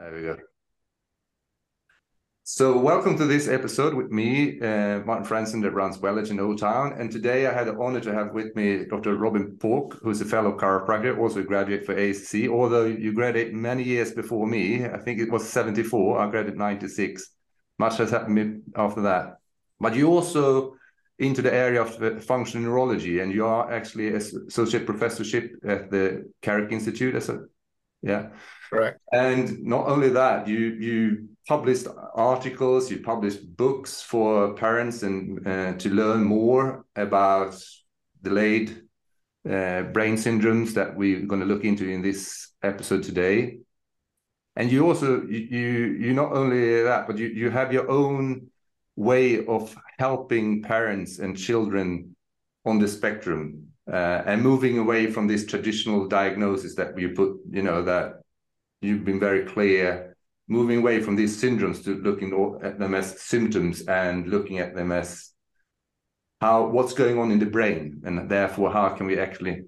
There we go. So, welcome to this episode with me, uh, Martin Fransson, that runs Welledge in Old Town. And today I had the honor to have with me Dr. Robin Pauc, who's a fellow chiropractor, also a graduate for ASC, Although you graduated many years before me, I think it was 74, I graduated 96. Much has happened after that. But you also into the area of uh, functional neurology, and you are actually associate professorship at the Carrick Institute as a yeah. Correct. And not only that you you published articles, you published books for parents and uh, to learn more about delayed uh, brain syndromes that we're going to look into in this episode today. And you also you you not only that, but you you have your own way of helping parents and children on the spectrum uh, and moving away from this traditional diagnosis that you put, you know, that you've been very clear moving away from these syndromes to looking at them as symptoms and looking at them as how what's going on in the brain and therefore how can we actually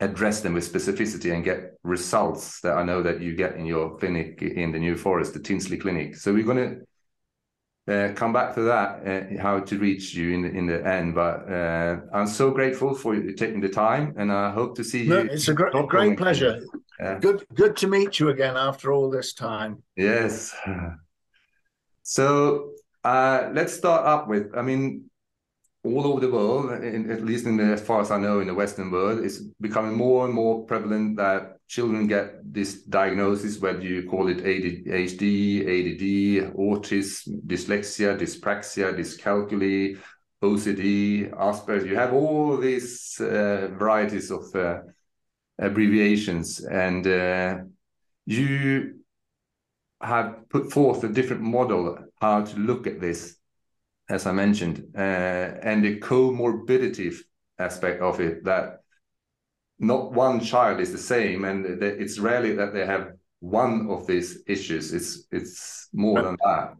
address them with specificity and get results that I know that you get in your clinic in the New Forest, the Tinsley Clinic. So we're going to uh, come back to that, uh, how to reach you in the, in the end. But uh, I'm so grateful for you taking the time, and I hope to see you. It's a great, great pleasure. Yeah. Good, good to meet you again after all this time. Yes. So uh, let's start up with. I mean, all over the world, in, at least in the, as far as I know, in the Western world, it's becoming more and more prevalent that children get this diagnosis, whether you call it ADHD, ADD, autism, dyslexia, dyspraxia, dyscalculia, OCD, Asperger's. You have all these uh, varieties of uh, abbreviations, and uh, you have put forth a different model how to look at this, as I mentioned, uh, and the comorbidity aspect of it that not one child is the same, and it's rarely that they have one of these issues. It's it's more than that.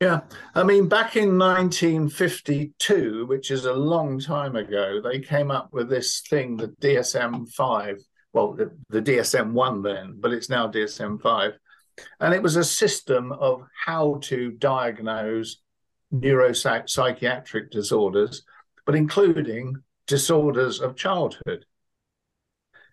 Yeah, I mean, back in 1952, which is a long time ago, they came up with this thing, the DSM 5. Well, the, the DSM 1 then, but it's now DSM 5. And it was a system of how to diagnose neuropsychiatric disorders, but including disorders of childhood.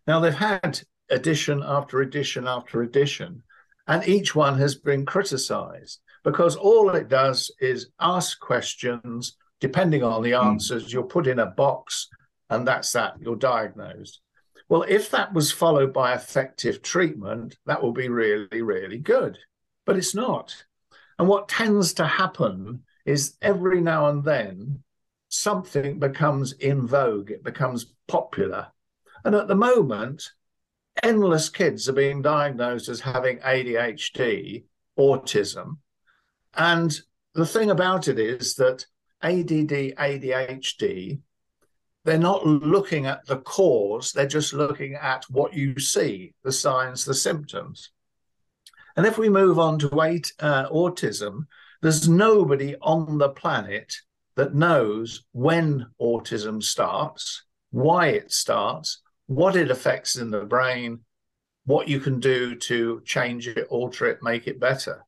Now, they've had edition after edition after edition, and each one has been criticized because all it does is ask questions. Depending on the hmm. answers, mm. you're put in a box, and that's that. You're diagnosed. Well, if that was followed by effective treatment, that will be really, really good. But it's not. And what tends to happen is every now and then something becomes in vogue, it becomes popular. And at the moment, endless kids are being diagnosed as having ADHD, autism, and the thing about it is that ADD, ADHD, they're not looking at the cause, they're just looking at what you see, the signs, the symptoms. And if we move on to eight, uh, autism, there's nobody on the planet that knows when autism starts, why it starts, what it affects in the brain, what you can do to change it, alter it, make it better.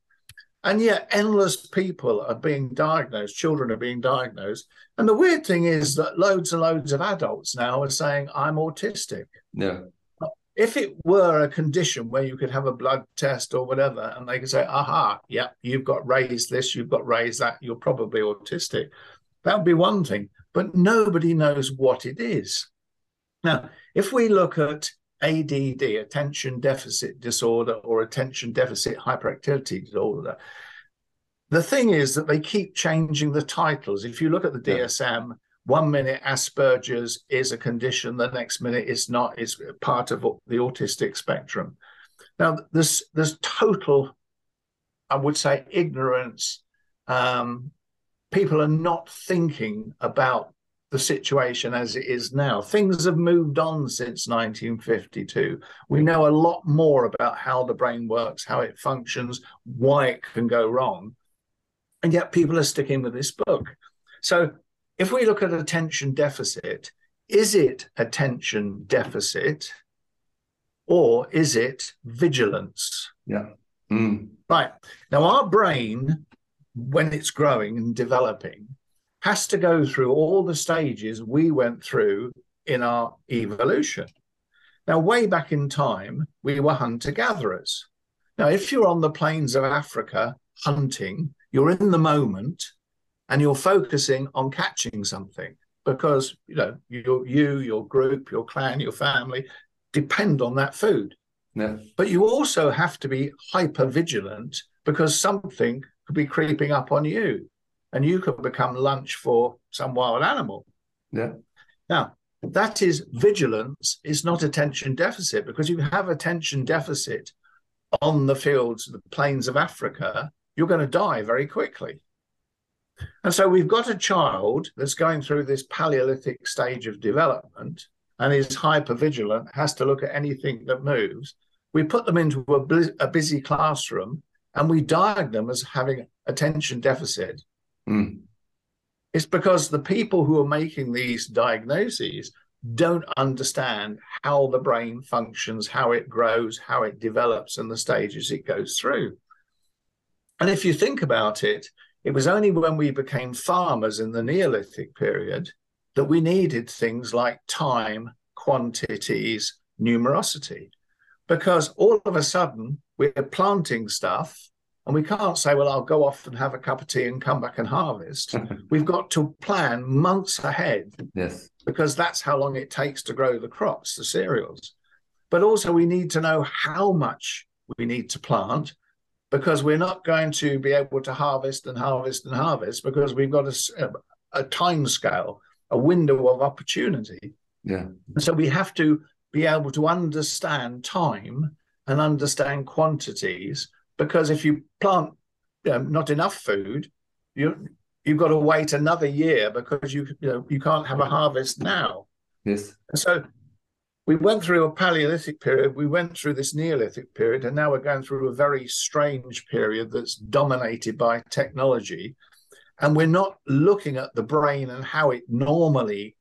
And yet, endless people are being diagnosed, children are being diagnosed. And the weird thing is that loads and loads of adults now are saying, I'm autistic. Yeah. If it were a condition where you could have a blood test or whatever, and they could say, aha, yeah, you've got raised this, you've got raised that, you're probably autistic, that would be one thing. But nobody knows what it is. Now, if we look at ADD, attention deficit disorder, or attention deficit hyperactivity disorder. The thing is that they keep changing the titles. If you look at the DSM. One minute Asperger's is a condition, the next minute it's not, it's part of the autistic spectrum. Now, there's, there's total, I would say, ignorance. Um, people are not thinking about the situation as it is now. Things have moved on since 1952. We know a lot more about how the brain works, how it functions, why it can go wrong. And yet people are sticking with this book. So if we look at attention deficit, is it attention deficit or is it vigilance? Yeah. Mm. Right. Now, our brain, when it's growing and developing, has to go through all the stages we went through in our evolution. Now, way back in time, we were hunter gatherers. Now, if you're on the plains of Africa hunting, you're in the moment and you're focusing on catching something because you know your you your group your clan your family depend on that food. Yeah. but you also have to be hyper vigilant because something could be creeping up on you and you could become lunch for some wild animal. Yeah. Now that is vigilance is not attention deficit because you have attention deficit on the fields the plains of africa you're going to die very quickly and so we've got a child that's going through this Paleolithic stage of development and is hyper vigilant, has to look at anything that moves. We put them into a, a busy classroom and we diagnose them as having attention deficit. Mm. It's because the people who are making these diagnoses don't understand how the brain functions, how it grows, how it develops, and the stages it goes through. And if you think about it, it was only when we became farmers in the Neolithic period that we needed things like time, quantities, numerosity, because all of a sudden we're planting stuff and we can't say, well, I'll go off and have a cup of tea and come back and harvest. We've got to plan months ahead. Yes. Because that's how long it takes to grow the crops, the cereals. But also, we need to know how much we need to plant because we're not going to be able to harvest and harvest and harvest because we've got a, a time scale, a window of opportunity. Yeah. So we have to be able to understand time and understand quantities because if you plant you know, not enough food, you you've got to wait another year because you you know you can't have a harvest now. Yes. And so we went through a Paleolithic period, we went through this Neolithic period, and now we're going through a very strange period that's dominated by technology. And we're not looking at the brain and how it normally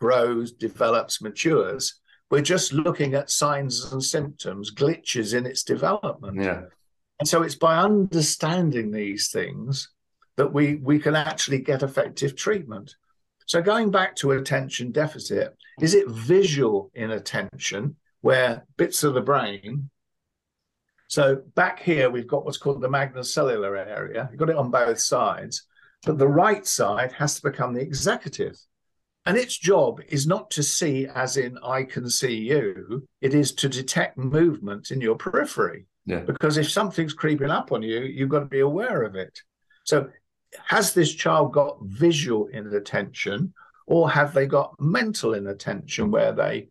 grows, develops, matures. We're just looking at signs and symptoms, glitches in its development. Yeah. And so it's by understanding these things that we, we can actually get effective treatment. So going back to attention deficit, is it visual inattention where bits of the brain? So back here we've got what's called the magnocellular area. You've got it on both sides, but the right side has to become the executive. And its job is not to see as in I can see you, it is to detect movement in your periphery. Yeah. Because if something's creeping up on you, you've got to be aware of it. So has this child got visual inattention or have they got mental inattention where they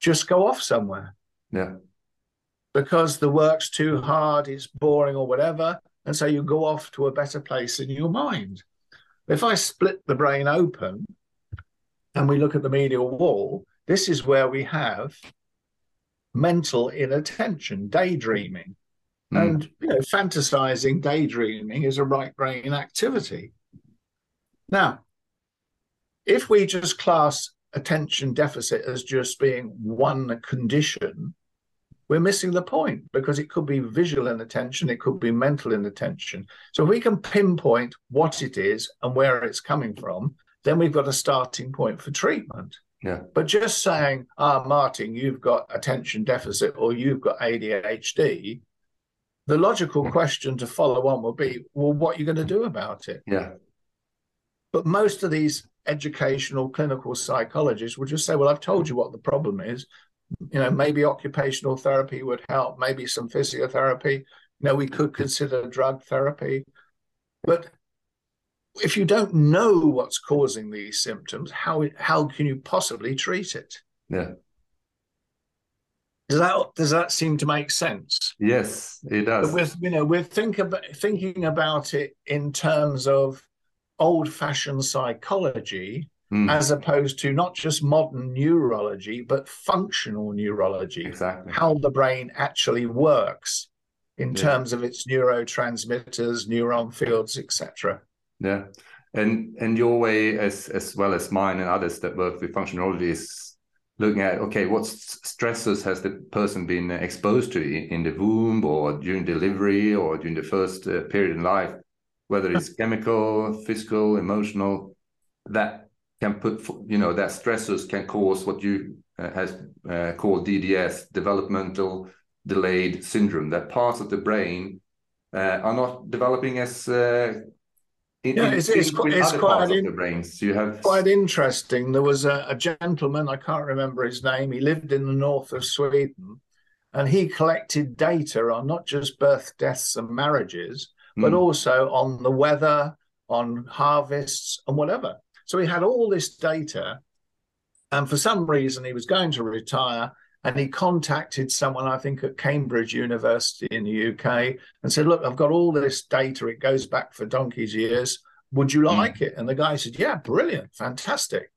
just go off somewhere? Yeah. Because the work's too hard, it's boring or whatever. And so you go off to a better place in your mind. If I split the brain open and we look at the medial wall, this is where we have mental inattention, daydreaming. Mm. And you know, fantasizing, daydreaming is a right brain activity. Now, if we just class attention deficit as just being one condition, we're missing the point because it could be visual inattention, it could be mental inattention. So if we can pinpoint what it is and where it's coming from, then we've got a starting point for treatment. Yeah. But just saying, ah, Martin, you've got attention deficit or you've got ADHD, the logical question to follow on will be, well, what are you going to do about it? Yeah. But most of these educational clinical psychologists will just say, well, I've told you what the problem is. You know, maybe occupational therapy would help, maybe some physiotherapy. You know, we could consider drug therapy. But if you don't know what's causing these symptoms, how how can you possibly treat it? Yeah. Does that does that seem to make sense? Yes, it does. With you know, we're think about, thinking about it in terms of old-fashioned psychology, Mm. as opposed to not just modern neurology, but functional neurology. Exactly. How the brain actually works in Yeah. terms of its neurotransmitters, neuron fields, etc. Yeah, and and your way as as well as mine and others that work with functionality is looking at okay, what stressors has the person been exposed to in the womb or during delivery or during the first uh, period in life, whether it's chemical, physical, emotional, that can put you know that stressors can cause what you uh, has uh, called DDS, developmental delayed syndrome. That parts of the brain uh, are not developing as uh, in, yeah, it's, it's, quite, it's quite, in, brains. Have quite interesting. There was a, a, gentleman, I can't remember his name, he lived in the north of Sweden and he collected data on not just birth, deaths, and marriages, mm. but also on the weather, on harvests, and whatever. So he had all this data. And for some reason, he was going to retire and he contacted someone, I think, at Cambridge University in the UK and said, Look, I've got all this data. It goes back for donkey's years. Would you hmm. like mm. it? And the guy said, Yeah, brilliant, fantastic.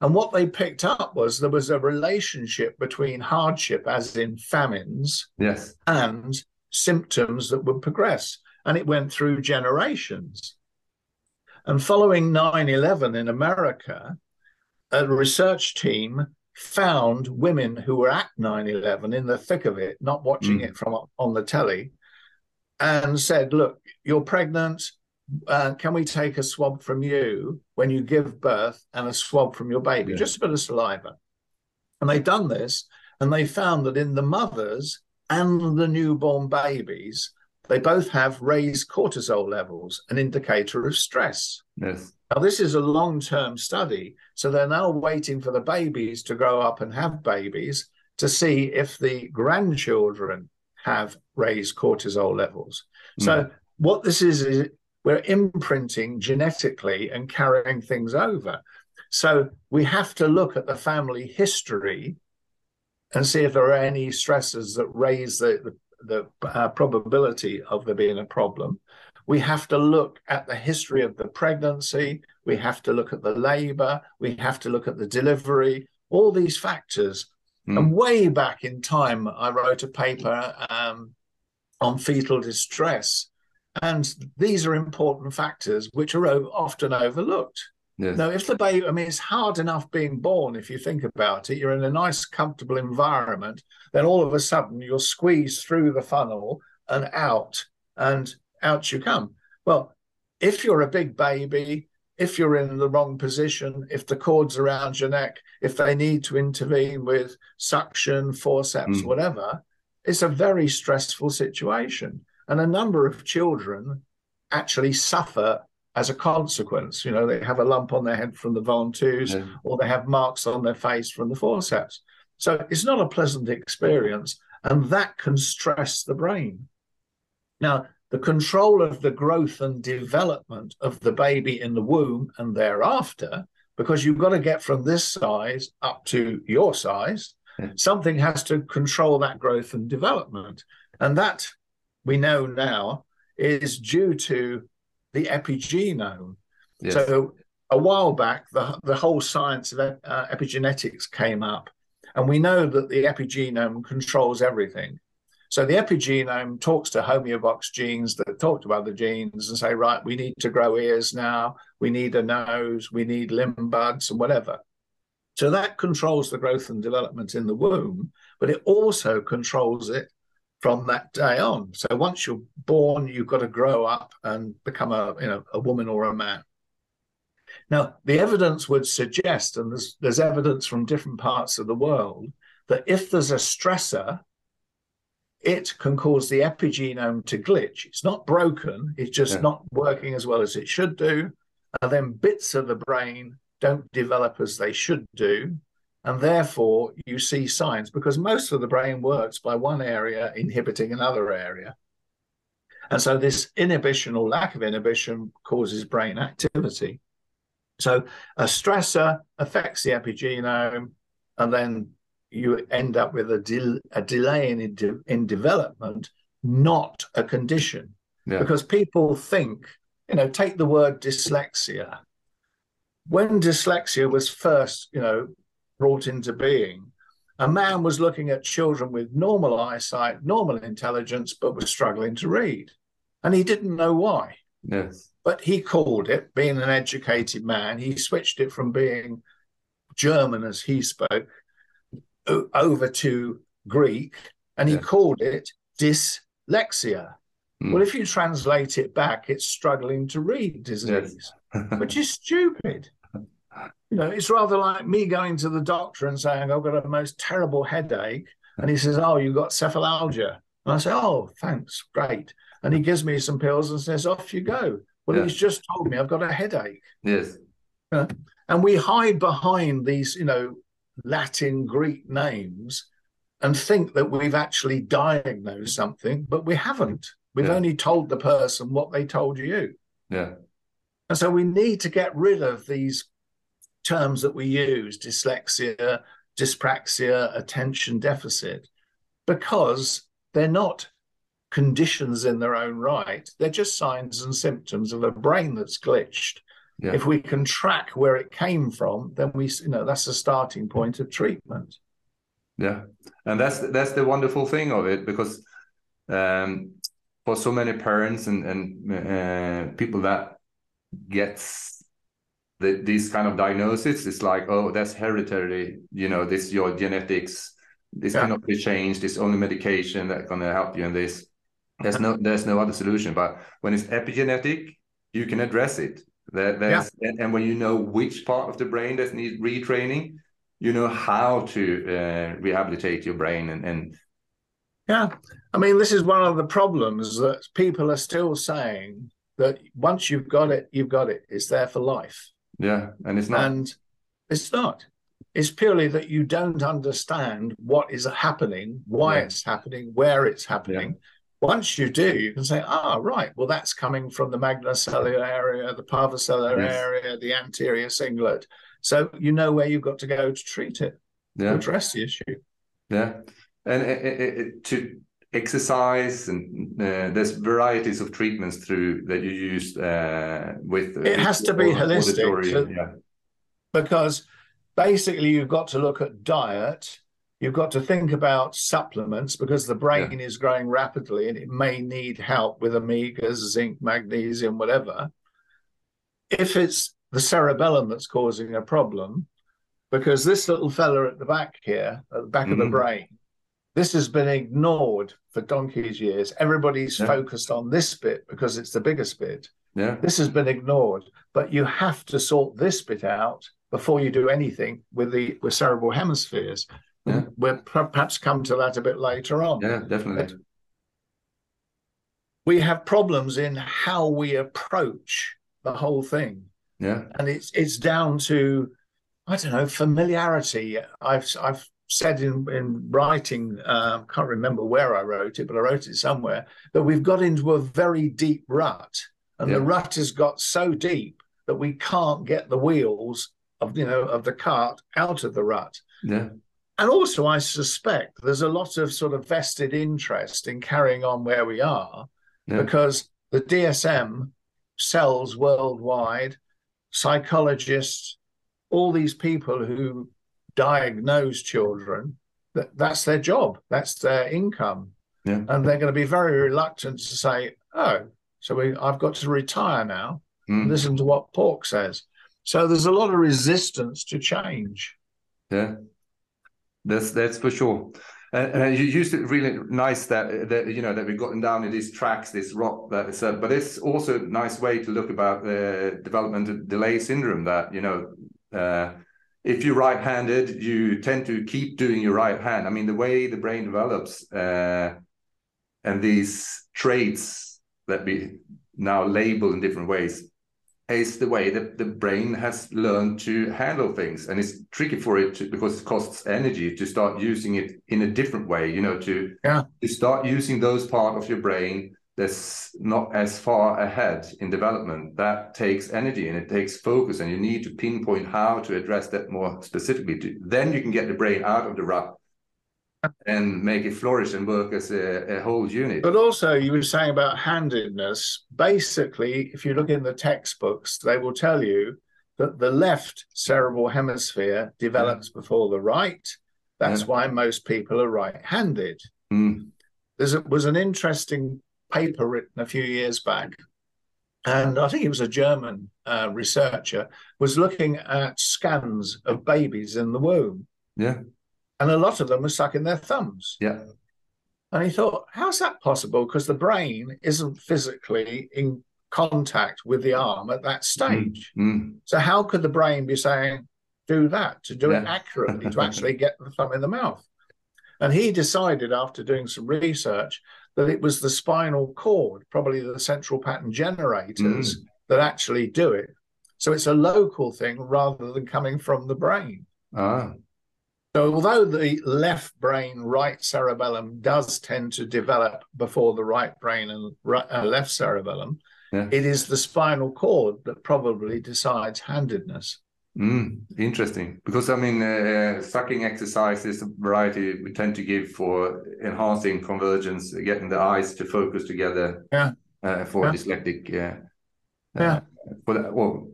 And what they picked up was there was a relationship between hardship, as in famines, yes, and symptoms that would progress. And it went through generations. And following 9 11 in America, a research team found women who were at 9-11 in the thick of it not watching mm. it from on the telly and said look you're pregnant uh, can we take a swab from you when you give birth and a swab from your baby yeah. just a bit of saliva and they've done this and they found that in the mothers and the newborn babies they both have raised cortisol levels an indicator of stress yes now, this is a long term study. So they're now waiting for the babies to grow up and have babies to see if the grandchildren have raised cortisol levels. Mm. So, what this is, is we're imprinting genetically and carrying things over. So, we have to look at the family history and see if there are any stresses that raise the, the, the uh, probability of there being a problem we have to look at the history of the pregnancy, we have to look at the labor, we have to look at the delivery, all these factors. Mm. And way back in time, I wrote a paper um, on fetal distress. And these are important factors which are often overlooked. Yes. Now, if the baby, I mean, it's hard enough being born if you think about it. You're in a nice, comfortable environment. Then all of a sudden, you're squeezed through the funnel and out. And out you come. Well, if you're a big baby, if you're in the wrong position, if the cords around your neck, if they need to intervene with suction, forceps, mm. whatever, it's a very stressful situation. And a number of children actually suffer as a consequence. You know, they have a lump on their head from the Ventouse, yeah. or they have marks on their face from the forceps. So it's not a pleasant experience, and that can stress the brain. Now, the control of the growth and development of the baby in the womb and thereafter, because you've got to get from this size up to your size, something has to control that growth and development. And that we know now is due to the epigenome. Yes. So a while back, the, the whole science of uh, epigenetics came up, and we know that the epigenome controls everything. So the epigenome talks to homeobox genes that talk to other genes and say, right, we need to grow ears now, we need a nose, we need limb buds, and whatever. So that controls the growth and development in the womb, but it also controls it from that day on. So once you're born, you've got to grow up and become a you know a woman or a man. Now, the evidence would suggest, and there's there's evidence from different parts of the world, that if there's a stressor it can cause the epigenome to glitch. It's not broken, it's just yeah. not working as well as it should do. And then bits of the brain don't develop as they should do. And therefore, you see signs because most of the brain works by one area inhibiting another area. And so, this inhibition or lack of inhibition causes brain activity. So, a stressor affects the epigenome, and then you end up with a, a delay in, de- in development, not a condition. Yeah. Because people think, you know, take the word dyslexia. When dyslexia was first, you know, brought into being, a man was looking at children with normal eyesight, normal intelligence, but was struggling to read. And he didn't know why. Yes. But he called it, being an educated man, he switched it from being German as he spoke over to Greek and he yeah. called it dyslexia. Mm. Well, if you translate it back, it's struggling to read disease, yes. which is stupid. You know, it's rather like me going to the doctor and saying, I've got a most terrible headache. And he says, Oh, you've got cephalalgia. And I say, Oh, thanks, great. And he gives me some pills and says, Off you go. Well, yeah. he's just told me I've got a headache. Yes. Uh, and we hide behind these, you know, Latin, Greek names and think that we've actually diagnosed something, but we haven't. We've yeah. only told the person what they told you. Yeah. And so we need to get rid of these terms that we use dyslexia, dyspraxia, attention deficit, because they're not conditions in their own right. They're just signs and symptoms of a brain that's glitched. Yeah. If we can track where it came from, then we, you know, that's the starting point of treatment. Yeah, and that's that's the wonderful thing of it because um, for so many parents and and uh, people that gets the, these kind of diagnosis, it's like, oh, that's hereditary. You know, this your genetics. This yeah. cannot be changed. It's only medication that's gonna help you in this. There's no there's no other solution. But when it's epigenetic, you can address it. There, there's yeah. and, and when you know which part of the brain that needs retraining, you know how to uh, rehabilitate your brain and, and yeah i mean this is one of the problems that people are still saying that once you've got it you've got it it's there for life yeah and it's not and it's not it's purely that you don't understand what is happening why yeah. it's happening where it's happening yeah. Once you do, you can say, ah, right, well, that's coming from the magnocellular area, the parvocellular yes. area, the anterior cingulate. So you know where you've got to go to treat it, yeah. address the issue. Yeah, and it, it, it, to exercise and uh, there's varieties of treatments through that you use uh, with. It has to be holistic, yeah. because basically you've got to look at diet. You've got to think about supplements because the brain yeah. is growing rapidly and it may need help with omegas, zinc, magnesium, whatever. If it's the cerebellum that's causing a problem because this little fella at the back here, at the back mm. of the mm-hmm. brain, this has been ignored for donkey's years. Everybody's yeah. focused on this bit because it's the biggest bit. Yeah. This has been ignored, but you have to sort this bit out before you do anything with the with cerebral hemispheres. Yeah. We'll perhaps come to that a bit later on. Yeah, definitely. But we have problems in how we approach the whole thing. Yeah. And it's it's down to I don't know familiarity. I've I've said in in writing, uh, can't remember where I wrote it, but I wrote it somewhere that we've got into a very deep rut, and yeah. the rut has got so deep that we can't get the wheels of you know of the cart out of the rut. Yeah. And also, I suspect there's a lot of sort of vested interest in carrying on where we are yeah. because the DSM sells worldwide psychologists, all these people who diagnose children, that, that's their job, that's their income. Yeah. And they're going to be very reluctant to say, oh, so we, I've got to retire now. Mm. Listen to what Pauc says. So there's a lot of resistance to change. Yeah, that's that's for sure. And, and you used it really nice that that you know that we've gotten down in these tracks, this rock that is, uh, but it's also a nice way to look about the development of delay syndrome. That you know, uh, if you're right-handed, you tend to keep doing your right hand. I mean, the way the brain develops, uh, and these traits that we now label in different ways is the way that the brain has learned to handle things. And it's tricky for it to, because it costs energy to start using it in a different way you know to yeah. to start using those part of your brain that's not as far ahead in development. That takes energy and it takes focus and you need to pinpoint how to address that more specifically to, then you can get the brain out of the rut and make it flourish and work as a, a, whole unit. But also, you were saying about handedness. Basically, if you look in the textbooks, they will tell you that the left cerebral hemisphere develops yeah. before the right. That's yeah. why most people are right handed. Mm. There was an interesting paper written a few years back. And I think it was a German uh, researcher was looking at scans of babies in the womb. Yeah and a lot of them were sucking their thumbs. Yeah. And he thought, how's that possible? Because the brain isn't physically in contact with the arm at that stage. Mm. So how could the brain be saying, do that, to do it accurately, to actually get the thumb in the mouth? And he decided after doing some research that it was the spinal cord, probably the central pattern generators, that actually do it. So it's a local thing rather than coming from the brain. Ah. So although the left brain, right cerebellum does tend to develop before the right brain and right, uh, left cerebellum, Yeah. it is the spinal cord that probably decides handedness. Mm, interesting. Because I mean, uh, sucking exercise is a variety we tend to give for enhancing convergence, getting the eyes to focus together. Yeah. Uh, for Yeah. dyslexic. Uh, Yeah. Uh, for that, well,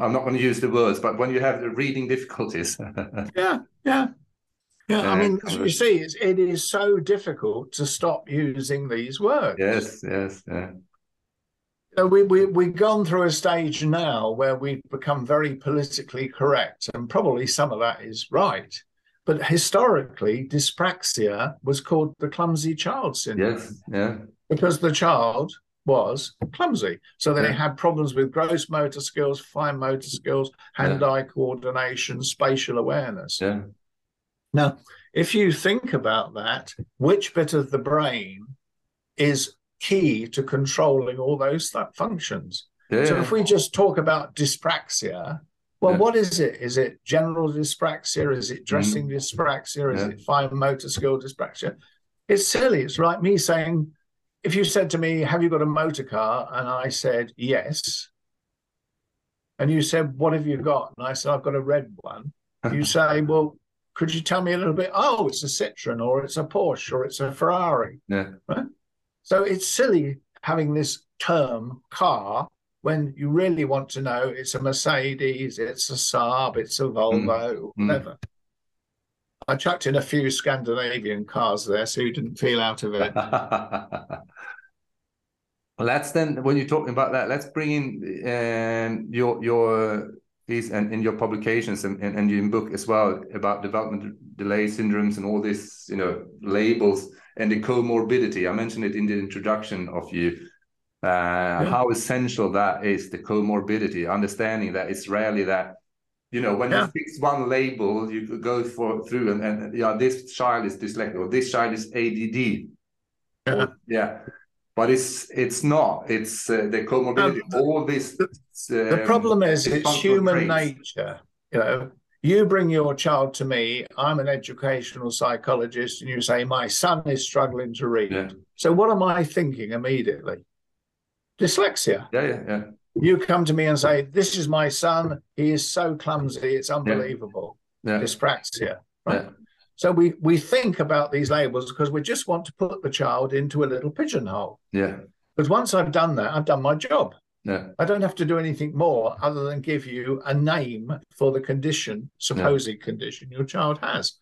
I'm not going to use the words, but when you have the reading difficulties. Yeah, yeah. Yeah, I mean, you see, it's, it is so difficult to stop using these words. yes. Yes. Yeah. So we, we, we've gone through a stage now where we've become very politically correct, and probably some of that is right. But historically, dyspraxia was called the clumsy child syndrome Yes. Yeah. because the child was clumsy. So they Yeah. had problems with gross motor skills, fine motor skills, hand eye coordination, spatial awareness. Yeah. Now, if you think about that, which bit of the brain is key to controlling all those th- functions? Yeah. So if we just talk about dyspraxia, well, Yeah. what is it? Is it general dyspraxia? Is it dressing mm-hmm. dyspraxia? Is. Yeah. it fine motor skill dyspraxia? It's silly. It's like me saying, if you said to me, Have you got a motor car? And I said, Yes. And you said, What have you got? And I said, I've got a red one. You say, Well, could you tell me a little bit? Oh, it's a Citroen or it's a Porsche or it's a Ferrari. yeah. Right? So it's silly having this term car when you really want to know it's a Mercedes, it's a Saab, it's a Volvo, Mm. whatever. I chucked in a few Scandinavian cars there so you didn't feel out of it. well, let's then when you're talking about that, let's bring in um, your your these and in your publications and, and, and your book as well about development delay syndromes and all these you know labels and the comorbidity. I mentioned it in the introduction of you. Uh, How essential that is the comorbidity, understanding that it's rarely that you know when Yeah. you fix one label, you go for through and, and yeah, this child is dyslexic or this child is ADD. Yeah. Yeah, but it's it's not. It's uh, the comorbidity. Um, all this. The um, problem is it's human traits. nature. You know, you bring your child to me, I'm an educational psychologist, and you say, My son is struggling to read. Yeah. So what am I thinking immediately? Dyslexia. Yeah, yeah, yeah. You come to me and say, This is my son. He is so clumsy, it's unbelievable. Yeah, Dyspraxia. Right. yeah, So we we think about these labels because we just want to put the child into a little pigeonhole. yeah, Because once I've done that, I've done my job. yeah, I don't have to do anything more other than give you a name for the condition, supposed condition your child has.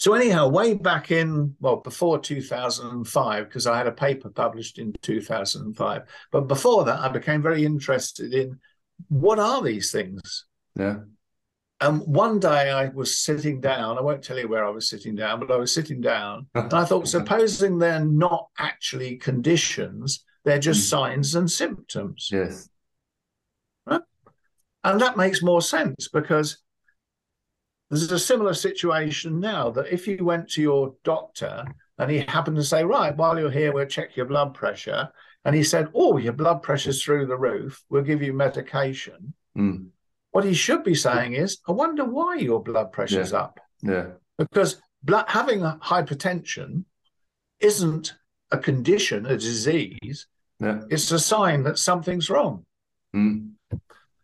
So anyhow, way back in well before 2005, because I had a paper published in 2005, but before that, I became very interested in what are these things. yeah. And one day I was sitting down. I won't tell you where I was sitting down, but I was sitting down, and I thought, supposing they're not actually conditions, they're just Mm. signs and symptoms. Yes. And that makes more sense because there's a similar situation now that if you went to your doctor and he happened to say, Right, while you're here, we'll check your blood pressure. And he said, Oh, your blood pressure's through the roof. We'll give you medication. Mm. What he should be saying is, I wonder why your blood pressure's up. Yeah. Because blood, having hypertension isn't a condition, a disease. Yeah. It's a sign that something's wrong. Mm.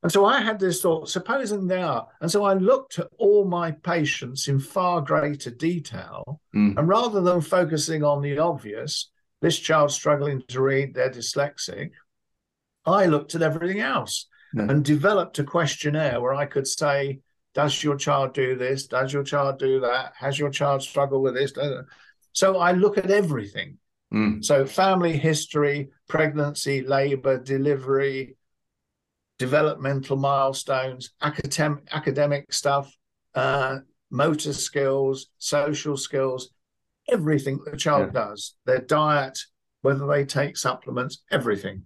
And so I had this thought, supposing they are. And so I looked at all my patients in far greater detail. Mm. And rather than focusing on the obvious, this child's struggling to read, they're dyslexic, I looked at everything else Yeah. and developed a questionnaire where I could say, Does your child do this? Does your child do that? Has your child struggled with this? So I look at everything. Mm. So family history, pregnancy, labor, delivery, developmental milestones, academic academic stuff, uh, motor skills, social skills, everything the child yeah. does, their diet, whether they take supplements, everything.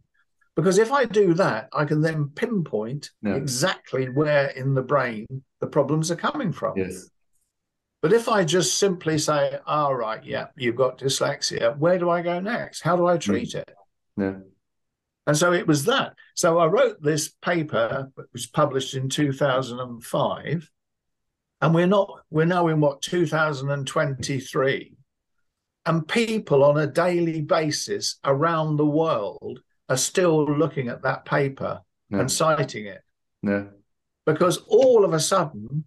Because if I do that, I can then pinpoint yeah. exactly where in the brain the problems are coming from. Yes. But if I just simply say, all right, yeah, you've got dyslexia, where do I go next? How do I treat it? Yeah. And so it was that. So I wrote this paper, which was published in 2005. And we're not, we're now in what, 2023. And people on a daily basis around the world are still looking at that paper yeah. and citing it. Yeah. Because all of a sudden,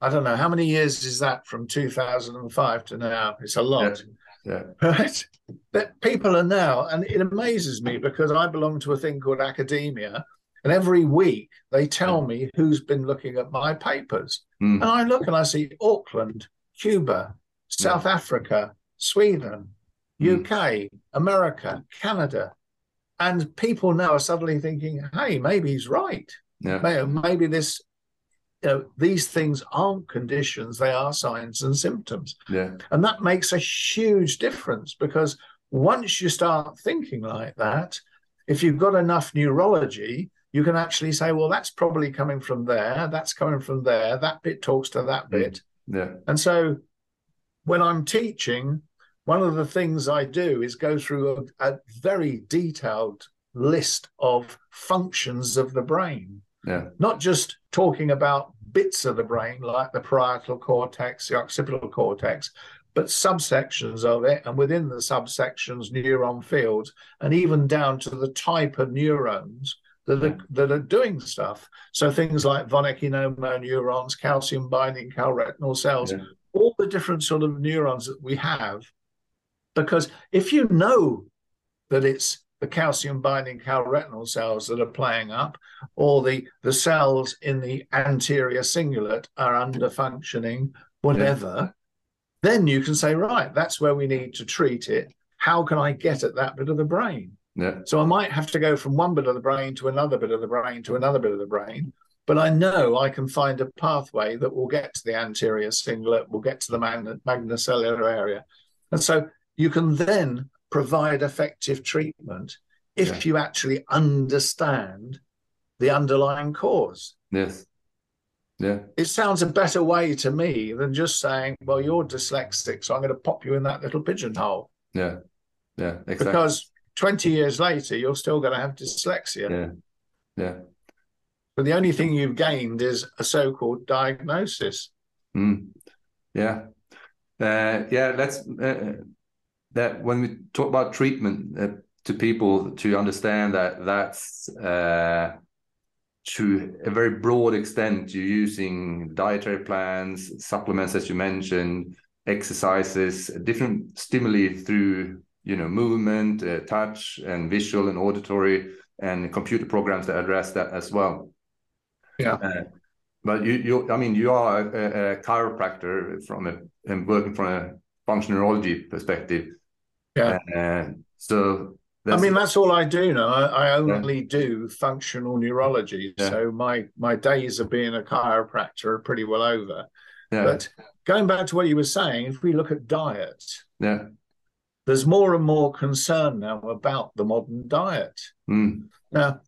I don't know how many years is that from 2005 to now? It's a lot. Yeah. Yeah. Right. But people are now, and it amazes me because I belong to a thing called academia, and every week they tell me who's been looking at my papers. Mm. And I look and I see Auckland, Cuba, South yeah. Africa, Sweden, mm. UK, America, Canada. And people now are suddenly thinking, hey, maybe he's right. Yeah. Maybe this, you know, these things aren't conditions, they are signs and symptoms. Yeah. And that makes a huge difference because once you start thinking like that, if you've got enough neurology, you can actually say, well, that's probably coming from there, that's coming from there, that bit talks to that mm. bit. Yeah. And so when I'm teaching, one of the things I do is go through a, a very detailed list of functions of the brain. Yeah. Not just talking about bits of the brain like the parietal cortex, the occipital cortex, but subsections of it, and within the subsections, neuron fields, and even down to the type of neurons that are, that are doing stuff. So things like von Economo neurons, calcium binding calretinin cells, yeah. all the different sort of neurons that we have because if you know that it's the calcium binding calretinin cells that are playing up, or the, the cells in the anterior cingulate are under functioning, whatever, yeah. then you can say, right, that's where we need to treat it. How can I get at that bit of the brain? Yeah. So I might have to go from one bit of the brain to another bit of the brain to another bit of the brain. But I know I can find a pathway that will get to the anterior cingulate, will get to the magn- magnocellular area. And so you can then provide effective treatment if yeah. you actually understand the underlying cause. Yes. Yeah. It sounds a better way to me than just saying, well, you're dyslexic, so I'm going to pop you in that little pigeonhole. Yeah. Yeah. Exactly. Because 20 years later, you're still going to have dyslexia. Yeah. Yeah. But the only thing you've gained is a so called diagnosis. Mm. Yeah. Uh, yeah. Let's. Uh, that when we talk about treatment uh, to people to understand that that's uh, to a very broad extent you're using dietary plans supplements as you mentioned exercises different stimuli through you know movement uh, touch and visual and auditory and computer programs that address that as well. Yeah. Uh, but you you i mean you are a, a chiropractor from a and working from a functional neurology perspective yeah. Uh, so I mean, that's all I do now. I, I only yeah. do functional neurology. Yeah. So my my days of being a chiropractor are pretty well over. Yeah. But going back to what you were saying, if we look at diet, yeah, there's more and more concern now about the modern diet. Mm. Now,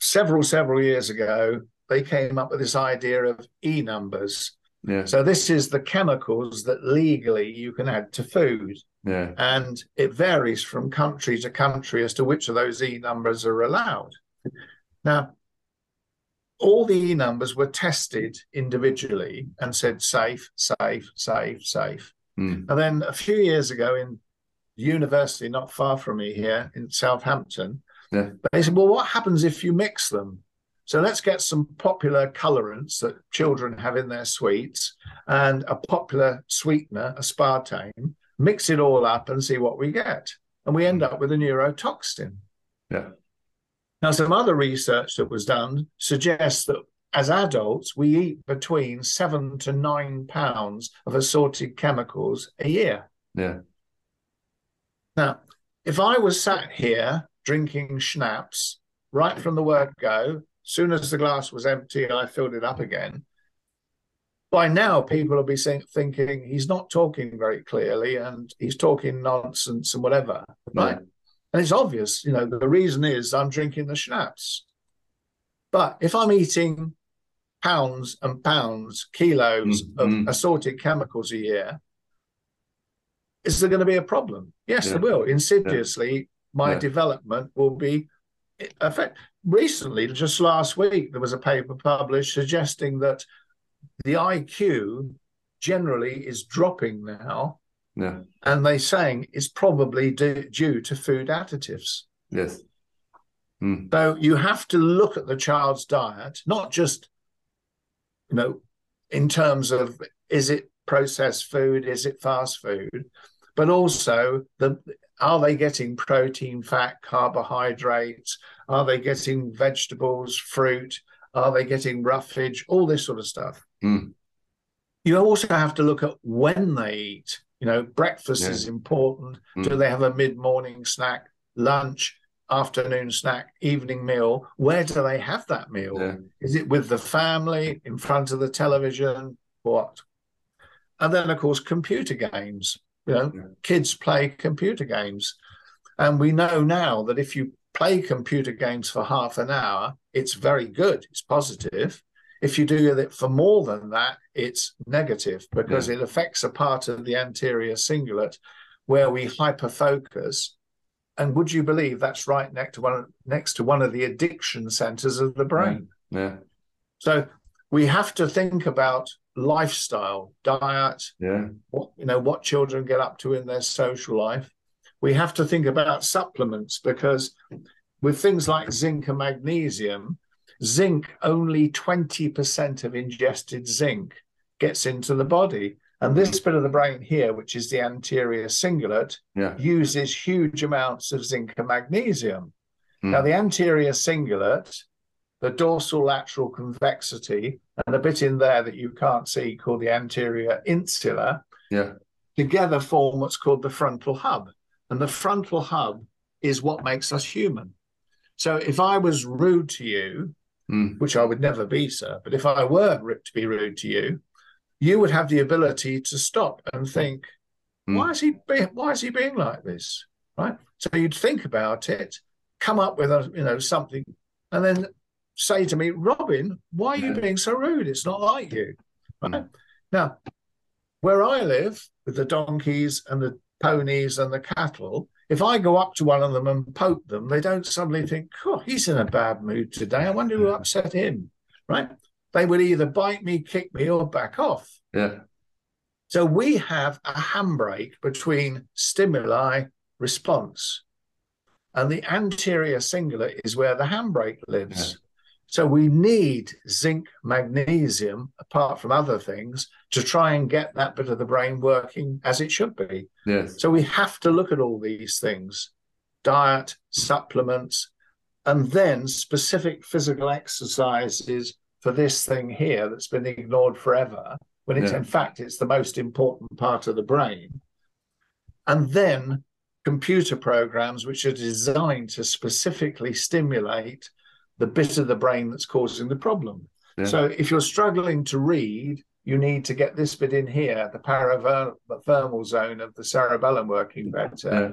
several several years ago, they came up with this idea of e numbers, yeah. So this is the chemicals that legally you can add to food. Yeah. And it varies from country to country as to which of those E numbers are allowed. Now, all the E numbers were tested individually and said safe, safe, safe, safe. Mm. And then a few years ago in university not far from me here in Southampton, yeah. they said, well, what happens if you mix them? So let's get some popular colorants that children have in their sweets and a popular sweetener, aspartame, mix it all up and see what we get. And we end hmm. up with a neurotoxin. Yeah. Now, some other research that was done suggests that as adults, we eat between seven to nine pounds of assorted chemicals a year. Yeah. Now, if I was sat here drinking schnapps right from the word go, soon as the glass was empty, I filled it up again. by now people will be thinking he's not talking very clearly and he's talking nonsense and whatever, right? And it's obvious, you know, the reason is I'm drinking the schnapps. But if I'm eating pounds and pounds, kilos mm-hmm. of assorted chemicals a year, is there going to be a problem? Yes, yeah. there will. Insidiously, yeah. my yeah. development will be affect. Recently, just last week, there was a paper published suggesting that the IQ generally is dropping now. Yeah. And they're saying it's probably due, due to food additives. Yes. Mm. So you have to look at the child's diet, not just, you know, in terms of is it processed food, is it fast food, but also the are they getting protein, fat, carbohydrates? Are they getting vegetables, fruit? Are they getting roughage? All this sort of stuff. Mm. You also have to look at when they eat. You know, breakfast yeah. is important. Mm. Do they have a mid morning snack, lunch, afternoon snack, evening meal? Where do they have that meal? Yeah. Is it with the family, in front of the television? What? And then, of course, computer games. You know, yeah. kids play computer games. And we know now that if you play computer games for half an hour, it's very good, it's positive. If you do it for more than that, it's negative because yeah. it affects a part of the anterior cingulate where we hyper focus. And would you believe that's right next to one next to one of the addiction centers of the brain? Yeah. yeah. So we have to think about lifestyle, diet, yeah. what you know, what children get up to in their social life. We have to think about supplements because with things like zinc and magnesium, zinc, only 20% of ingested zinc gets into the body. And this bit of the brain here, which is the anterior cingulate, yeah. uses huge amounts of zinc and magnesium. Mm. Now, the anterior cingulate, the dorsal lateral convexity, and a bit in there that you can't see called the anterior insula, yeah. together form what's called the frontal hub. And the frontal hub is what makes us human. So if I was rude to you, mm. which I would never be, sir, but if I were to be rude to you, you would have the ability to stop and think, mm. why is he being, why is he being like this? Right. So you'd think about it, come up with a you know something, and then say to me, Robin, why are you being so rude? It's not like you. Right? Now, where I live with the donkeys and the ponies and the cattle, if I go up to one of them and poke them, they don't suddenly think, oh, he's in a bad mood today. I wonder who upset him, right? They would either bite me, kick me, or back off. Yeah. So we have a handbrake between stimuli response. And the anterior cingulate is where the handbrake lives. So we need zinc, magnesium, apart from other things, to try and get that bit of the brain working as it should be. Yes. So we have to look at all these things diet, supplements, and then specific physical exercises for this thing here that's been ignored forever, when it's yeah. in fact it's the most important part of the brain. And then computer programs which are designed to specifically stimulate the bit of the brain that's causing the problem. Yeah. So if you're struggling to read, you need to get this bit in here, the paravermal zone of the cerebellum working better. Yeah.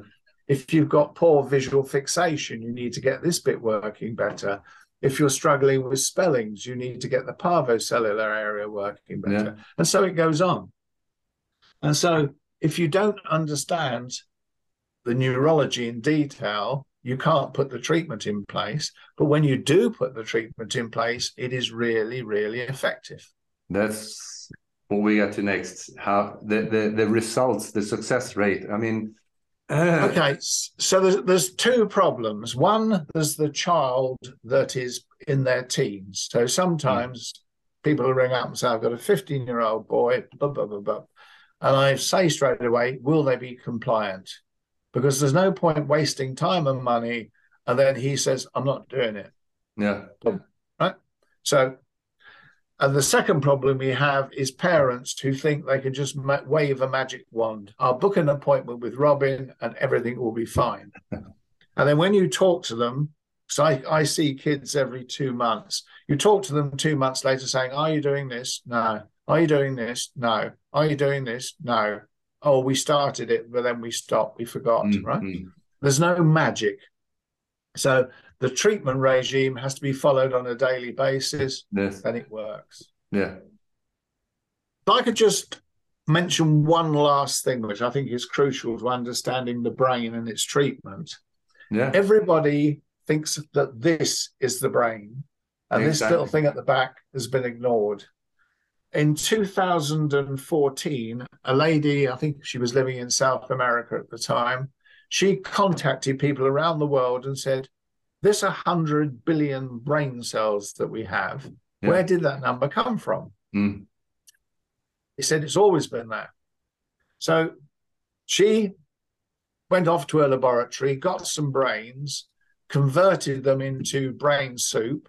If you've got poor visual fixation, you need to get this bit working better. If you're struggling with spellings, you need to get the parvocellular area working better. Yeah. And so it goes on. And so if you don't understand the neurology in detail, you can't put the treatment in place. But when you do put the treatment in place, it is really, really effective. That's what we get to next. How the the, the results, the success rate. I mean, uh... okay. So there's there's two problems. One, there's the child that is in their teens. So sometimes mm. people ring up and say, "I've got a 15 year old boy," blah blah blah blah, and I say straight away, "Will they be compliant?" Because there's no point wasting time and money. And then he says, I'm not doing it. Yeah. Right. So, and the second problem we have is parents who think they can just ma- wave a magic wand. I'll book an appointment with Robin and everything will be fine. and then when you talk to them, so I, I see kids every two months. You talk to them two months later saying, Are you doing this? No. Are you doing this? No. Are you doing this? No. Oh, we started it, but then we stopped. We forgot, Mm, right? There's no magic. So the treatment regime has to be followed on a daily basis, Yes. then it works. Yeah. If I could just mention one last thing, which I think is crucial to understanding the brain and its treatment. Yeah. Everybody thinks that this is the brain, and this little thing at the back has been ignored. In 2014, a lady, I think she was living in South America at the time, she contacted people around the world and said, This 100 billion brain cells that we have, Yeah. where did that number come from? Mm. He said it's always been there. So she went off to a laboratory, got some brains, converted them into brain soup,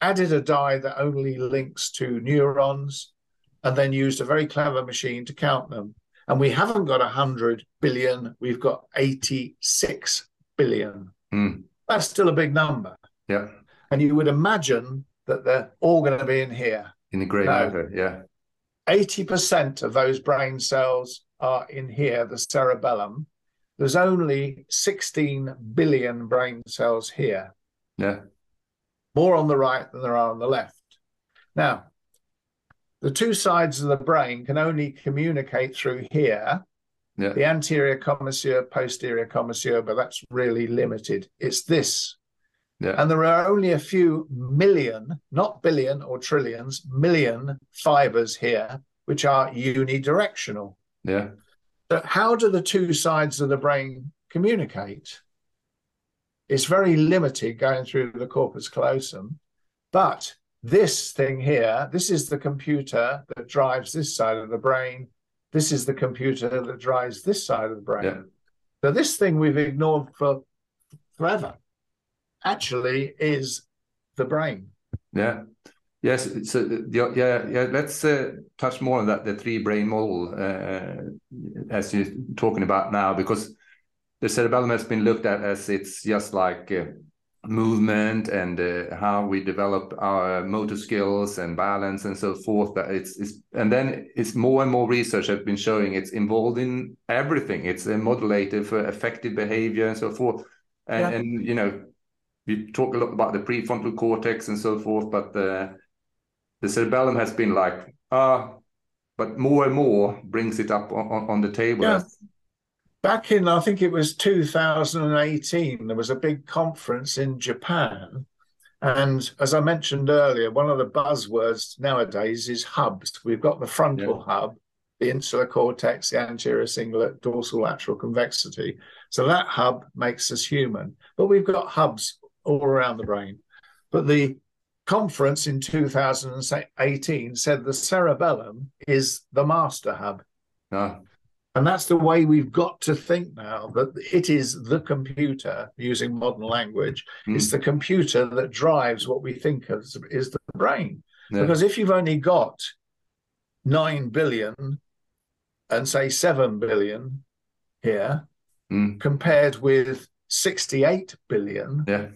added a dye that only links to neurons, and then used a very clever machine to count them. And we haven't got 100 billion, we've got 86 billion. Mm. That's still a big number. Yeah. And you would imagine that they're all going to be in here. In the great No. matter. Yeah. 80% of those brain cells are in here, the cerebellum. There's only 16 billion brain cells here, Yeah. More on the right than there are on the left. Now, the two sides of the brain can only communicate through here Yeah. the anterior commissure, posterior commissure, but that's really limited. It's this. Yeah. And there are only a few million, not billion or trillions, million fibers here, which are unidirectional. Yeah. So, how do the two sides of the brain communicate? It's very limited going through the corpus callosum. But this thing here, this is the computer that drives this side of the brain. This is the computer that drives this side of the brain. Yeah. So, this thing we've ignored for forever actually is the brain. Yeah. Yes. So the- yeah, yeah. Let's uh, touch more on that, the three brain model, uh, as you're talking about now, because the cerebellum has been looked at as it's just like uh, movement and uh, how we develop our motor skills and balance and so forth. But it's, it's and then it's more and more research has been showing it's involved in everything. It's a modulator for effective behavior and so forth. And, Yeah. and you know, we talk a lot about the prefrontal cortex and so forth, but the the cerebellum has been like ah, but more and more brings it up on, on, on the table. Yeah. as- Back in, I think it was 2018, there was a big conference in Japan. And as I mentioned earlier, one of the buzzwords nowadays is hubs. We've got the frontal hub, the insular cortex, the anterior cingulate, dorsal lateral convexity. So that hub makes us human. But we've got hubs all around the brain. But the conference in 2018 said the cerebellum is the master hub. ah, And that's the way we've got to think now that it is the computer, using modern language, Mm. it's the computer that drives what we think of as is the brain. yeah. Because if you've only got 9 billion and say 7 billion here, Mm. compared with 68 billion, yeah.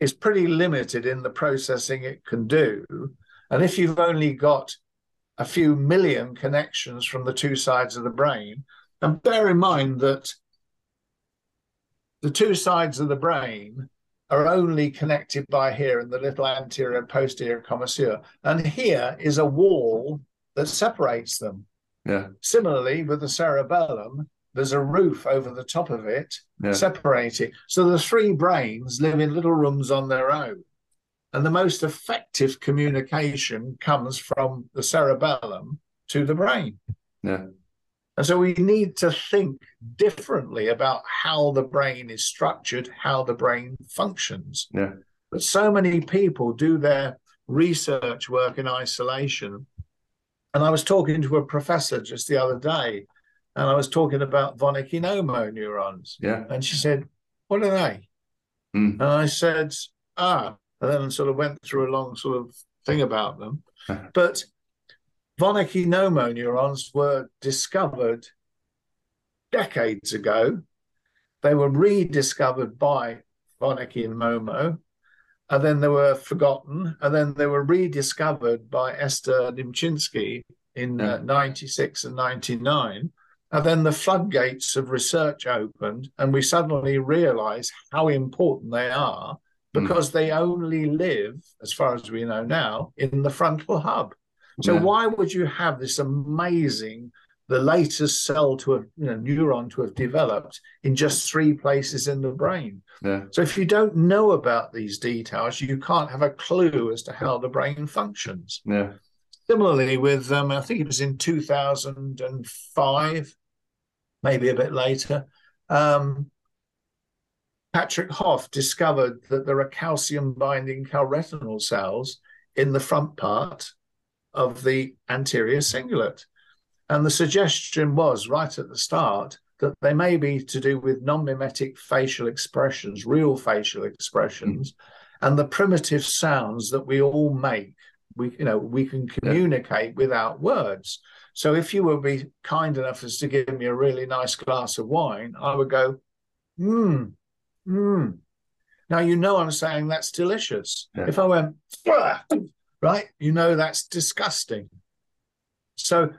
is pretty limited in the processing it can do. And if you've only got a few million connections from the two sides of the brain, and bear in mind that the two sides of the brain are only connected by here in the little anterior and posterior commissure. And here is a wall that separates them. Yeah. Similarly, with the cerebellum, there's a roof over the top of it Yeah. separating. So the three brains live in little rooms on their own. And the most effective communication comes from the cerebellum to the brain. Yeah. And so we need to think differently about how the brain is structured, how the brain functions. Yeah. But so many people do their research work in isolation. And I was talking to a professor just the other day, and I was talking about von Economo neurons. Yeah. And she said, What are they? Mm. And I said, Ah, and then sort of went through a long sort of thing about them. but von Economo neurons were discovered decades ago. They were rediscovered by von Economo. and then they were forgotten, and then they were rediscovered by Esther Nimchinsky in uh, 96 and 99. And then the floodgates of research opened, and we suddenly realized how important they are. Because mm. they only live, as far as we know now, in the frontal hub. So, yeah. why would you have this amazing the latest cell to have you know neuron to have developed in just three places in the brain yeah. so if you don't know about these details you can't have a clue as to how the brain functions yeah similarly with um, i think it was in 2005 maybe a bit later um, Patrick Hof discovered that there are calcium binding calretinin cells in the front part of the anterior cingulate and the suggestion was right at the start that they may be to do with non mimetic facial expressions, real facial expressions, mm. and the primitive sounds that we all make. We, you know, we can communicate yeah. without words. So if you would be kind enough as to give me a really nice glass of wine, I would go, hmm, hmm. Now you know I'm saying that's delicious. Yeah. If I went, right, you know that's disgusting. So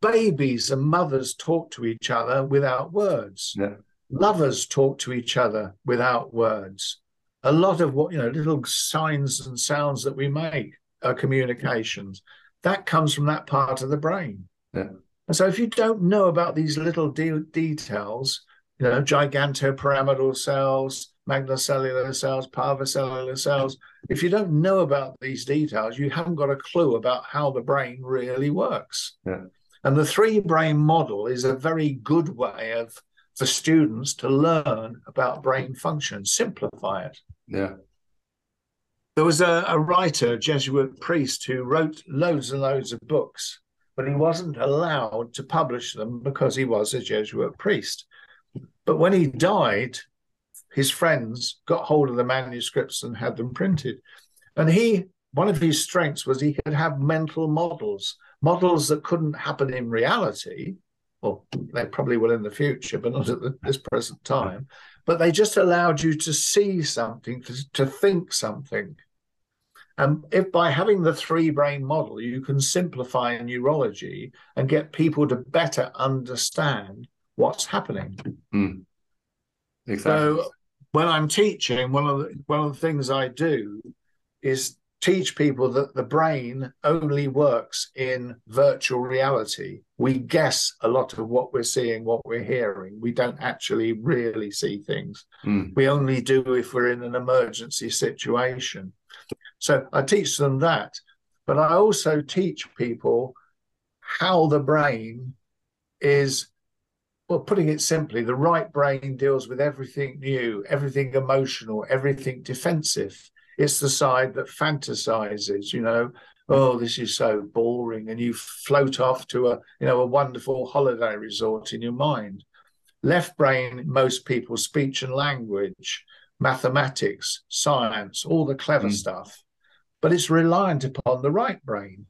babies and mothers talk to each other without words. Yeah. Lovers talk to each other without words. A lot of what, you know, little signs and sounds that we make are communications. That comes from that part of the brain. Yeah. And so if you don't know about these little de- details, you know, gigantopyramidal cells, magnocellular cells, parvocellular cells, if you don't know about these details, you haven't got a clue about how the brain really works. Yeah. And the three brain model is a very good way of for students to learn about brain function, simplify it. Yeah. There was a, a writer, a Jesuit priest, who wrote loads and loads of books, but he wasn't allowed to publish them because he was a Jesuit priest. But when he died, his friends got hold of the manuscripts and had them printed. And he, one of his strengths was he could have mental models models that couldn't happen in reality. Well, they probably will in the future, but not at the, this present time. But they just allowed you to see something, to, to think something. And if by having the three brain model, you can simplify neurology and get people to better understand what's happening. Mm. Exactly. So when I'm teaching, one of the one of the things I do is teach people that the brain only works in virtual reality. We guess a lot of what we're seeing, what we're hearing. We don't actually really see things. Mm. We only do if we're in an emergency situation. So I teach them that. But I also teach people how the brain is well, putting it simply, the right brain deals with everything new, everything emotional, everything defensive. It's the side that fantasizes, you know, oh, this is so boring, and you float off to a, you know, a wonderful holiday resort in your mind. Left brain, most people, speech and language, mathematics, science, all the clever mm. stuff, but it's reliant upon the right brain.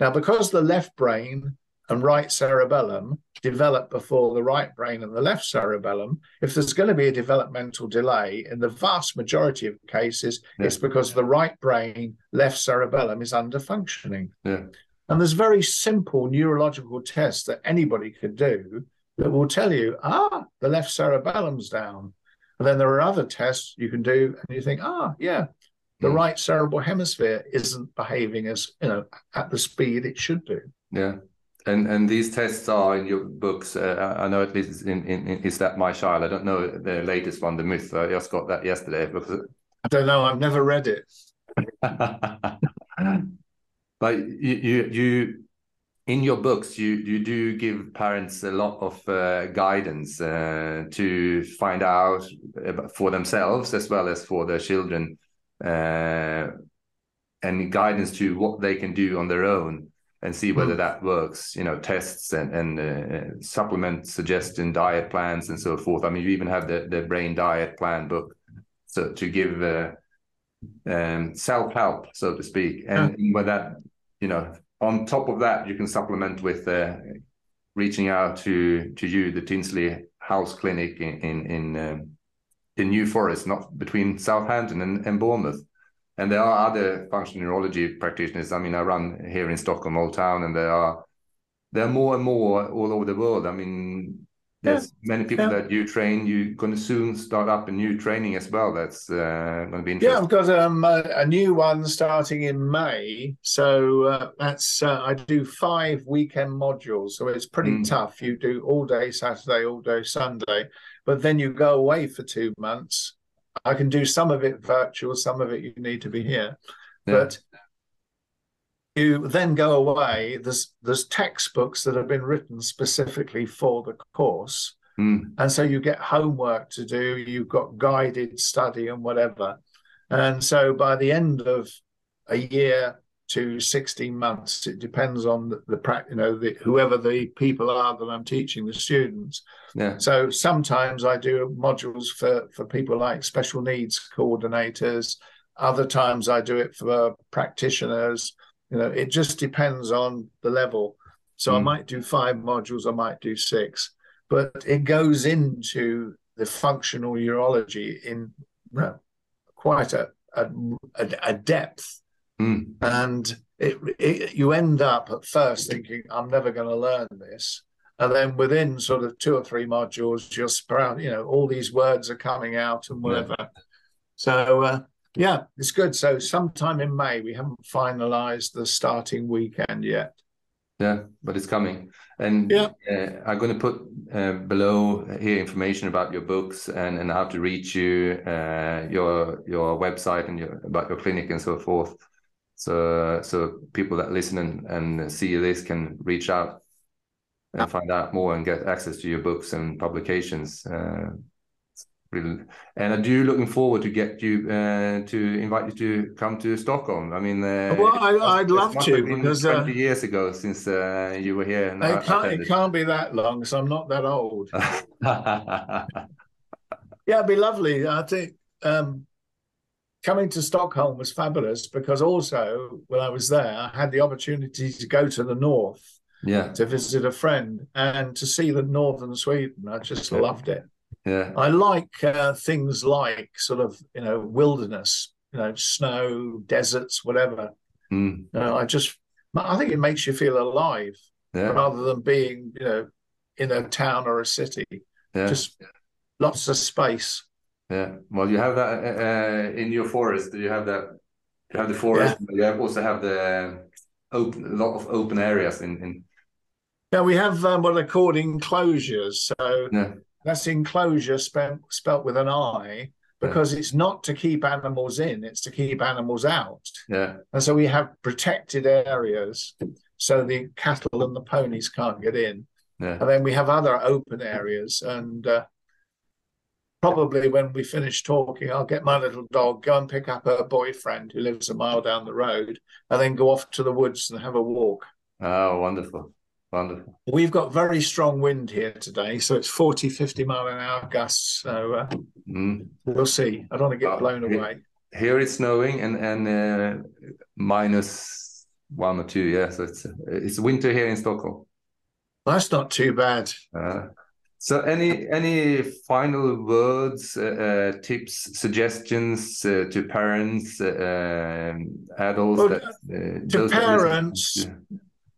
Now, because the left brain and right cerebellum develop before the right brain and the left cerebellum, if there's going to be a developmental delay, in the vast majority of cases, yeah. it's because the right brain, left cerebellum is under functioning. Yeah. And there's very simple neurological tests that anybody could do that will tell you, ah, the left cerebellum's down. And then there are other tests you can do, and you think, ah, yeah, the mm. right cerebral hemisphere isn't behaving as you know at the speed it should do. Yeah. And and these tests are in your books. Uh, I know at least in, in, in, is that my child. I don't know the latest one, the myth. I just got that yesterday because I don't know. I've never read it. but you, you you in your books you you do give parents a lot of uh, guidance uh, to find out for themselves as well as for their children uh, and guidance to what they can do on their own and see whether mm. that works. You know, tests and and uh, supplement suggestion, diet plans, and so forth. I mean, you even have the the brain diet plan book, so to give uh, um, self help, so to speak, and yeah. with that, you know, on top of that, you can supplement with uh, reaching out to to you, the Tinsley House Clinic in in, in um, the New Forest, not between Southampton and, and Bournemouth. And there are other functional neurology practitioners. I mean, I run here in Stockholm, Old Town, and there are there are more and more all over the world. I mean, there's yeah. many people yeah. that you train. You're going to soon start up a new training as well. That's uh, going to be interesting. Yeah, I've got um, a, a, new one starting in May. So uh, that's uh, I do five weekend modules. So it's pretty mm. tough. You do all day Saturday, all day Sunday, but then you go away for two months. I can do some of it virtual, some of it you need to be here, yeah. but you then go away. There's there's textbooks that have been written specifically for the course, mm. and so you get homework to do. You've got guided study and whatever, and so by the end of a year to 16 months, it depends on the, the you know the, whoever the people are that I'm teaching the students. Yeah. So sometimes I do modules for for people like special needs coordinators. Other times I do it for practitioners you know, it just depends on the level. So mm. I might do five modules, I might do six, but it goes into the functional neurology in know, quite a, a, a depth. Mm. And it, it, you end up at first thinking, I'm never going to learn this. And then within sort of two or three modules, you're sprout, you know, all these words are coming out and whatever. Yeah. So uh, yeah, it's good. So sometime in May, we haven't finalized the starting weekend yet. Yeah, but it's coming. And yeah. Uh, I'm going to put uh, below here information about your books and, and how to reach you, uh, your your website and your about your clinic and so forth. So so people that listen and, and see this can reach out and find out more and get access to your books and publications. Uh, Brilliant. And I do looking forward to get you uh, to invite you to come to Stockholm. I mean, uh, well, I, would love to because uh, twenty years ago since uh, you were here. It can't, it can't be that long, so I'm not that old. yeah, it'd be lovely. I think um, coming to Stockholm was fabulous because also when I was there, I had the opportunity to go to the north. Yeah. To visit a friend and to see the northern Sweden. I just loved it. Yeah. I like uh, things like sort of, you know, wilderness, you know, snow, deserts, whatever. Mm. You know, I just, I think it makes you feel alive yeah. rather than being, you know, in a town or a city. Yeah. Just lots of space. Yeah. Well, you have that uh, uh in your forest. You have that. You have the forest. Yeah. you have also have the open, a lot of open areas in. in... Yeah, we have um, what are called enclosures. So yeah. That's enclosure spent, spelt with an I because yeah. it's not to keep animals in, it's to keep animals out. Yeah. And so we have protected areas so the cattle and the ponies can't get in. Yeah. And then we have other open areas. And uh, probably when we finish talking, I'll get my little dog, go and pick up her boyfriend who lives a mile down the road, and then go off to the woods and have a walk. Oh, wonderful. Wonderful. We've got very strong wind here today, so it's 40, 50 mile an hour gusts. So uh, mm. we'll see. I don't want to get blown away. Here it's snowing and and uh, minus one or two. Yeah, so it's it's winter here in Stockholm. That's not too bad. Uh, so, any any final words, uh, uh, tips, suggestions uh, to parents, uh, um, adults? Well, that, to parents,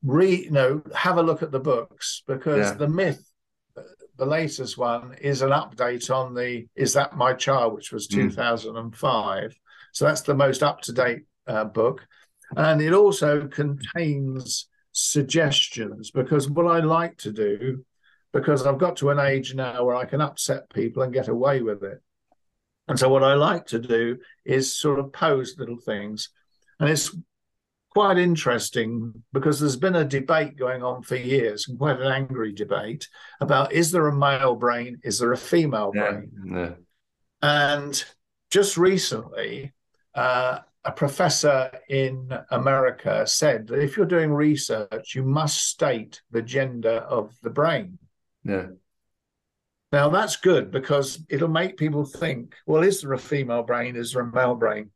read, you know, have a look at the books because yeah. the myth, the latest one, is an update on the "Is That My Child," which was hmm. 2005. Mm. So that's the most up to date uh, book, and it also contains suggestions because what I like to do, because I've got to an age now where I can upset people and get away with it. And so what I like to do is sort of pose little things. And it's quite interesting because there's been a debate going on for years, quite an angry debate about is there a male brain, is there a female yeah, brain? Yeah. And just recently, uh, a professor in America said that if you're doing research, you must state the gender of the brain. Yeah. Now that's good because it'll make people think, well, is there a female brain? Is there a male brain?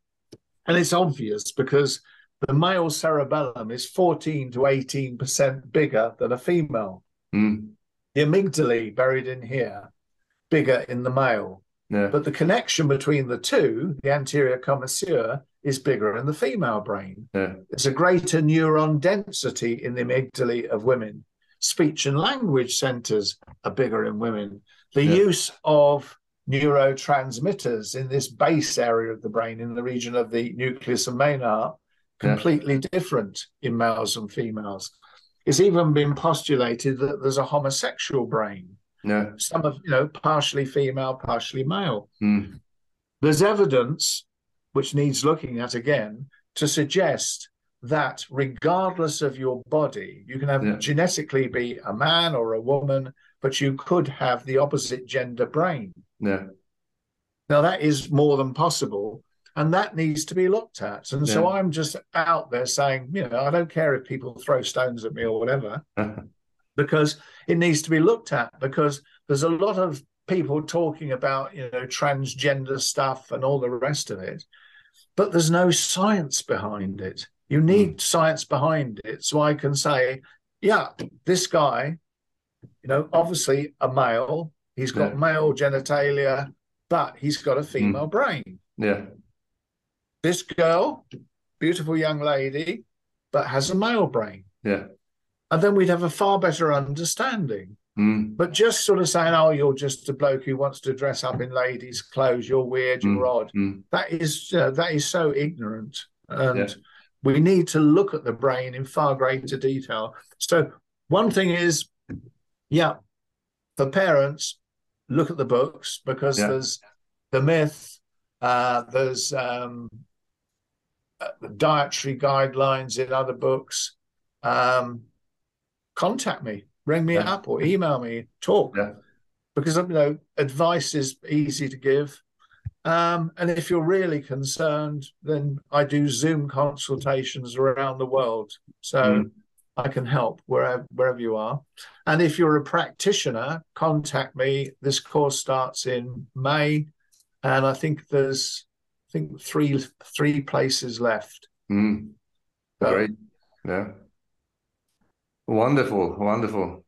And it's obvious because the male cerebellum is 14 to 18% bigger than a female. Mm. The amygdala buried in here, bigger in the male. Yeah. But the connection between the two, the anterior commissure, is bigger in the female brain. Yeah. There's a greater neuron density in the amygdala of women. Speech and language centers are bigger in women. The Yeah. use of neurotransmitters in this base area of the brain, in the region of the nucleus and main arc, Yeah. completely different in males and females. It's even been postulated that there's a homosexual brain, Yeah. some of you know, partially female, partially male. Mm. There's evidence which needs looking at again to suggest that regardless of your body, you can have Yeah. genetically be a man or a woman, but you could have the opposite gender brain. Yeah. Now that is more than possible, and that needs to be looked at. And so I'm just out there saying, you know, I don't care if people throw stones at me or whatever, because it needs to be looked at. Because there's a lot of people talking about, you know, transgender stuff and all the rest of it, but there's no science behind it. You need science behind it, so I can say, yeah, this guy, you know, obviously a male, he's got Yeah. male genitalia, but he's got a female brain. yeah. This girl, beautiful young lady, but has a male brain. Yeah. And then we'd have a far better understanding. Mm. But just sort of saying, oh, you're just a bloke who wants to dress up in ladies' clothes, you're weird, you're odd. Mm. That is uh, that is so ignorant. And Yeah. We need to look at the brain in far greater detail. So one thing is, yeah, for parents, look at the books because Yeah. there's the myth, uh, there's um, uh, the dietary guidelines in other books. Um, contact me, ring me Yeah. up, or email me, talk. Yeah. Because you know, advice is easy to give. Um, and if you're really concerned, then I do Zoom consultations around the world. So Mm. I can help wherever wherever you are. And if you're a practitioner, contact me. This course starts in May, and I think there's I think three three places left. Mm. So Great. Yeah. Wonderful. Wonderful.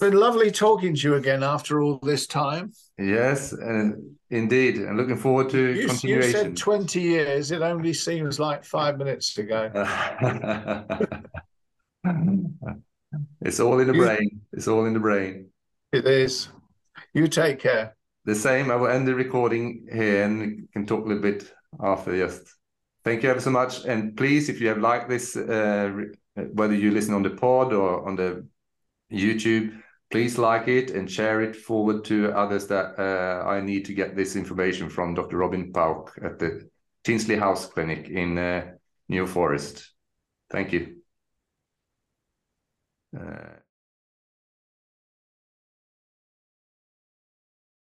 It's been lovely talking to you again after all this time. Yes, uh, indeed. And looking forward to You, you said 20 years. It only seems like five minutes ago. it's all in the You- brain. It's all in the brain. It is. You take care. The same. I will end the recording here and can talk a little bit after. Yes. thank you ever so much. And please, if you have liked this, uh, whether you listen on the pod or on the YouTube, please like it and share it forward to others that uh, I need to get this information from Dr. Robin Pauc at the Tinsley House Clinic in uh, New Forest. Thank you. Uh,